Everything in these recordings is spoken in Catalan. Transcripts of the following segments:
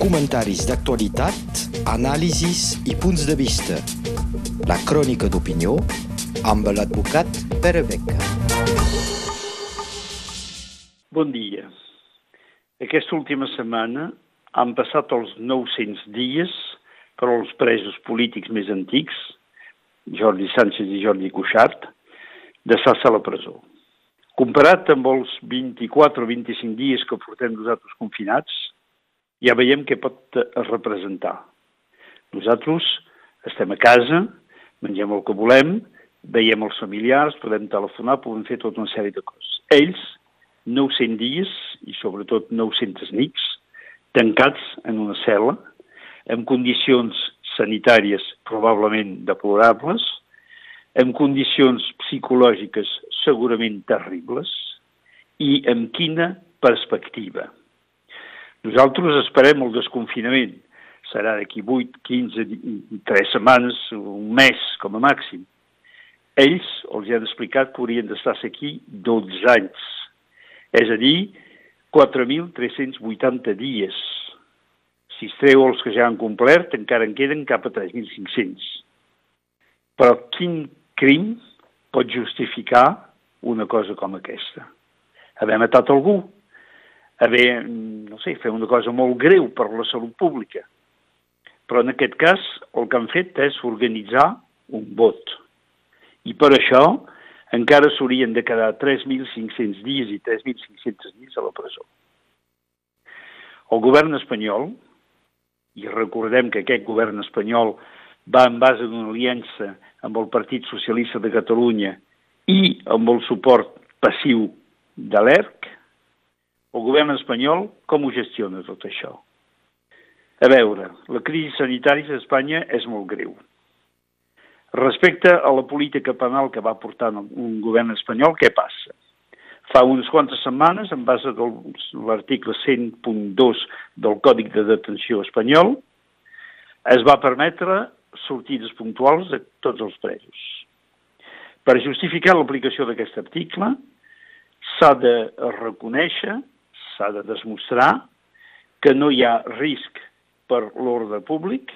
comentaris d'actualitat, anàlisis i punts de vista. La crònica d'opinió amb l'advocat Pere Beca. Bon dia. Aquesta última setmana han passat els 900 dies per als presos polítics més antics, Jordi Sánchez i Jordi Cuixart, de s'assa a la presó. Comparat amb els 24 o 25 dies que portem nosaltres confinats, ja veiem què pot representar. Nosaltres estem a casa, mengem el que volem, veiem els familiars, podem telefonar, podem fer tota una sèrie de coses. Ells, 900 dies i sobretot 900 nits, tancats en una cel·la, en condicions sanitàries probablement deplorables, en condicions psicològiques segurament terribles i amb quina perspectiva. Nosaltres esperem el desconfinament. Serà d'aquí 8, 15, 3 setmanes, un mes com a màxim. Ells els han explicat que haurien d'estar aquí 12 anys, és a dir, 4.380 dies. Si es treu els que ja han complert, encara en queden cap a 3.500. Però quin crim pot justificar una cosa com aquesta? Haver matat algú, haver, no sé, fer una cosa molt greu per la salut pública. Però en aquest cas el que han fet és organitzar un vot. I per això encara s'haurien de quedar 3.500 dies i 3.500 dies a la presó. El govern espanyol, i recordem que aquest govern espanyol va en base d'una aliança amb el Partit Socialista de Catalunya i amb el suport passiu de l'ERC, el govern espanyol com ho gestiona tot això? A veure, la crisi sanitària a Espanya és molt greu. Respecte a la política penal que va portar un govern espanyol, què passa? Fa unes quantes setmanes, en base de l'article 100.2 del Còdic de Detenció espanyol, es va permetre sortides puntuals de tots els presos. Per justificar l'aplicació d'aquest article, s'ha de reconèixer s'ha de demostrar que no hi ha risc per l'ordre públic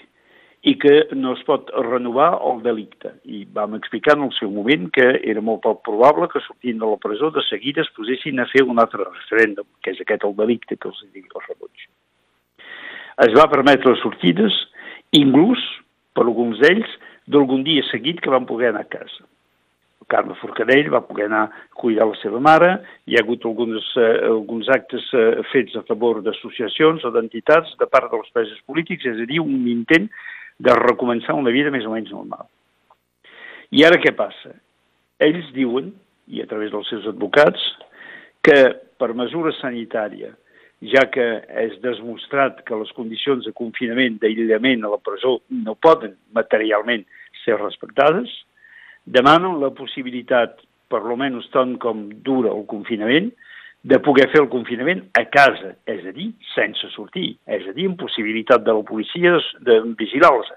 i que no es pot renovar el delicte. I vam explicar en el seu moment que era molt poc probable que sortint de la presó de seguida es posessin a fer un altre referèndum, que és aquest el delicte que els digui el rebuig. Es va permetre les sortides, inclús per alguns d'ells, d'algun dia seguit que van poder anar a casa. Carme Forcadell va poder anar a cuidar la seva mare, hi ha hagut alguns, eh, alguns actes eh, fets a favor d'associacions o d'entitats de part dels presos polítics, és a dir, un intent de recomençar una vida més o menys normal. I ara què passa? Ells diuen, i a través dels seus advocats, que per mesura sanitària, ja que és demostrat que les condicions de confinament, d'aïllament a la presó no poden materialment ser respectades, demanen la possibilitat, per lo menys tant com dura el confinament, de poder fer el confinament a casa, és a dir, sense sortir, és a dir, amb possibilitat de la policia de, de vigilar-los.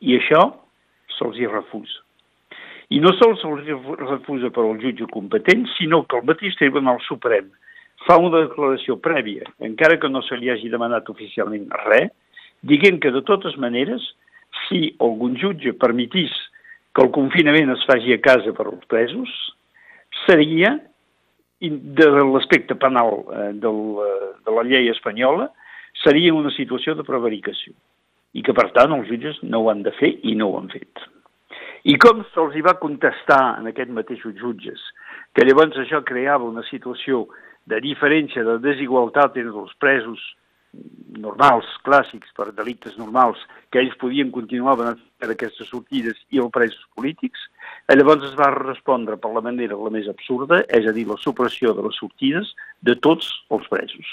I això se'ls hi refusa. I no sols se'ls refusa per al jutge competent, sinó que el mateix Tribunal Suprem fa una declaració prèvia, encara que no se li hagi demanat oficialment res, dient que de totes maneres, si algun jutge permetís que el confinament es faci a casa per als presos seria, de l'aspecte penal eh, del, eh, de la llei espanyola, seria una situació de prevaricació i que, per tant, els jutges no ho han de fer i no ho han fet. I com se'ls va contestar en aquests mateixos jutges que llavors això creava una situació de diferència, de desigualtat entre els presos normals, clàssics, per delictes normals, que ells podien continuar per aquestes sortides i els presos polítics, llavors es va respondre per la manera la més absurda, és a dir, la supressió de les sortides de tots els presos.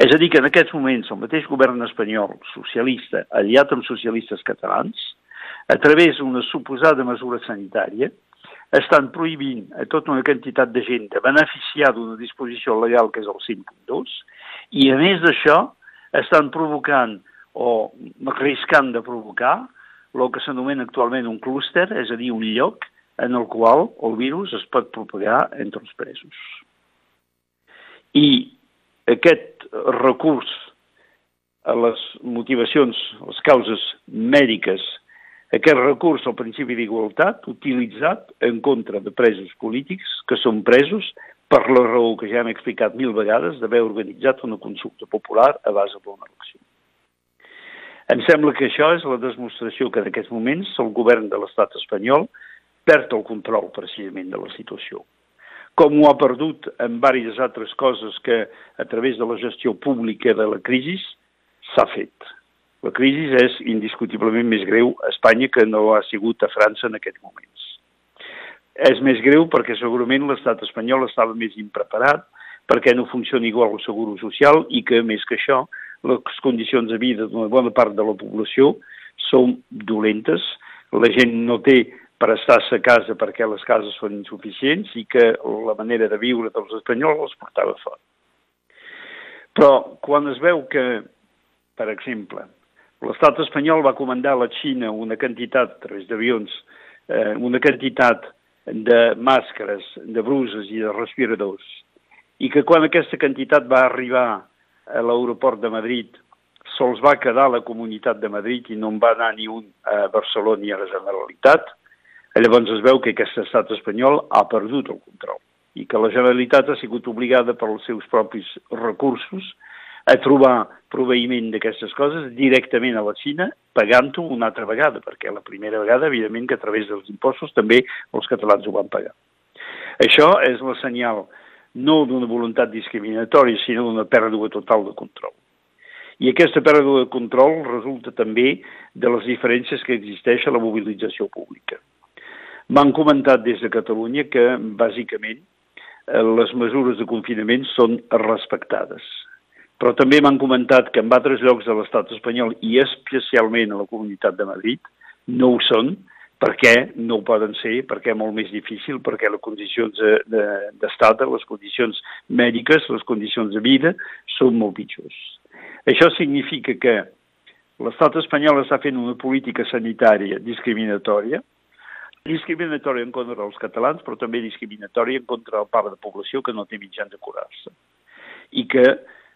És a dir, que en aquests moments el mateix govern espanyol, socialista, aliat amb socialistes catalans, a través d'una suposada mesura sanitària, estan prohibint a tota una quantitat de gent de beneficiar d'una disposició legal que és el 5.2 i a més d'això estan provocant o riscant de provocar el que s'anomena actualment un clúster, és a dir, un lloc en el qual el virus es pot propagar entre els presos. I aquest recurs a les motivacions, les causes mèdiques, aquest recurs al principi d'igualtat utilitzat en contra de presos polítics que són presos per la raó que ja hem explicat mil vegades d'haver organitzat una consulta popular a base d'una elecció. Em sembla que això és la demostració que en aquests moments el govern de l'estat espanyol perd el control precisament de la situació com ho ha perdut en diverses altres coses que a través de la gestió pública de la crisi s'ha fet. La crisi és indiscutiblement més greu a Espanya que no ha sigut a França en aquests moments. És més greu perquè segurament l'estat espanyol estava més impreparat, perquè no funciona igual el seguro social i que, més que això, les condicions de vida d'una bona part de la població són dolentes, la gent no té per estar-se a casa perquè les cases són insuficients i que la manera de viure dels espanyols els portava fora. Però quan es veu que, per exemple, l'estat espanyol va comandar a la Xina una quantitat, a través d'avions, eh, una quantitat de màscares, de bruses i de respiradors, i que quan aquesta quantitat va arribar a l'aeroport de Madrid sols va quedar la comunitat de Madrid i no en va anar ni un a Barcelona ni a la Generalitat, Llavors es veu que aquest estat espanyol ha perdut el control i que la Generalitat ha sigut obligada pels seus propis recursos a trobar proveïment d'aquestes coses directament a la Xina, pagant-ho una altra vegada, perquè la primera vegada, evidentment, que a través dels impostos també els catalans ho van pagar. Això és la senyal no d'una voluntat discriminatòria, sinó d'una pèrdua total de control. I aquesta pèrdua de control resulta també de les diferències que existeix a la mobilització pública. M'han comentat des de Catalunya que, bàsicament, eh, les mesures de confinament són respectades. Però també m'han comentat que en altres llocs de l'estat espanyol, i especialment a la Comunitat de Madrid, no ho són, perquè no ho poden ser, perquè és molt més difícil, perquè les condicions d'estat, de, de, les condicions mèdiques, les condicions de vida són molt pitjors. Això significa que l'estat espanyol està fent una política sanitària discriminatòria, discriminatòria en contra dels catalans, però també discriminatòria en contra del part de població que no té mitjans de curar-se. I que,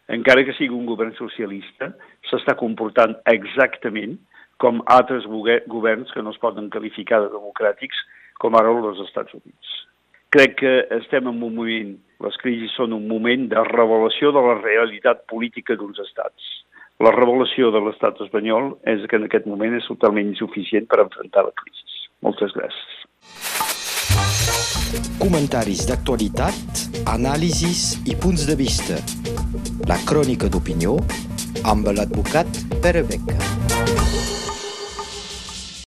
encara que sigui un govern socialista, s'està comportant exactament com altres governs que no es poden qualificar de democràtics, com ara els Estats Units. Crec que estem en un moment, les crisis són un moment de revelació de la realitat política d'uns estats. La revelació de l'estat espanyol és que en aquest moment és totalment insuficient per enfrontar la crisi. Moltes gràcies. Comentaris d'actualitat, anàlisis i punts de vista. La crònica d'opinió amb l'advocat Pere Beca.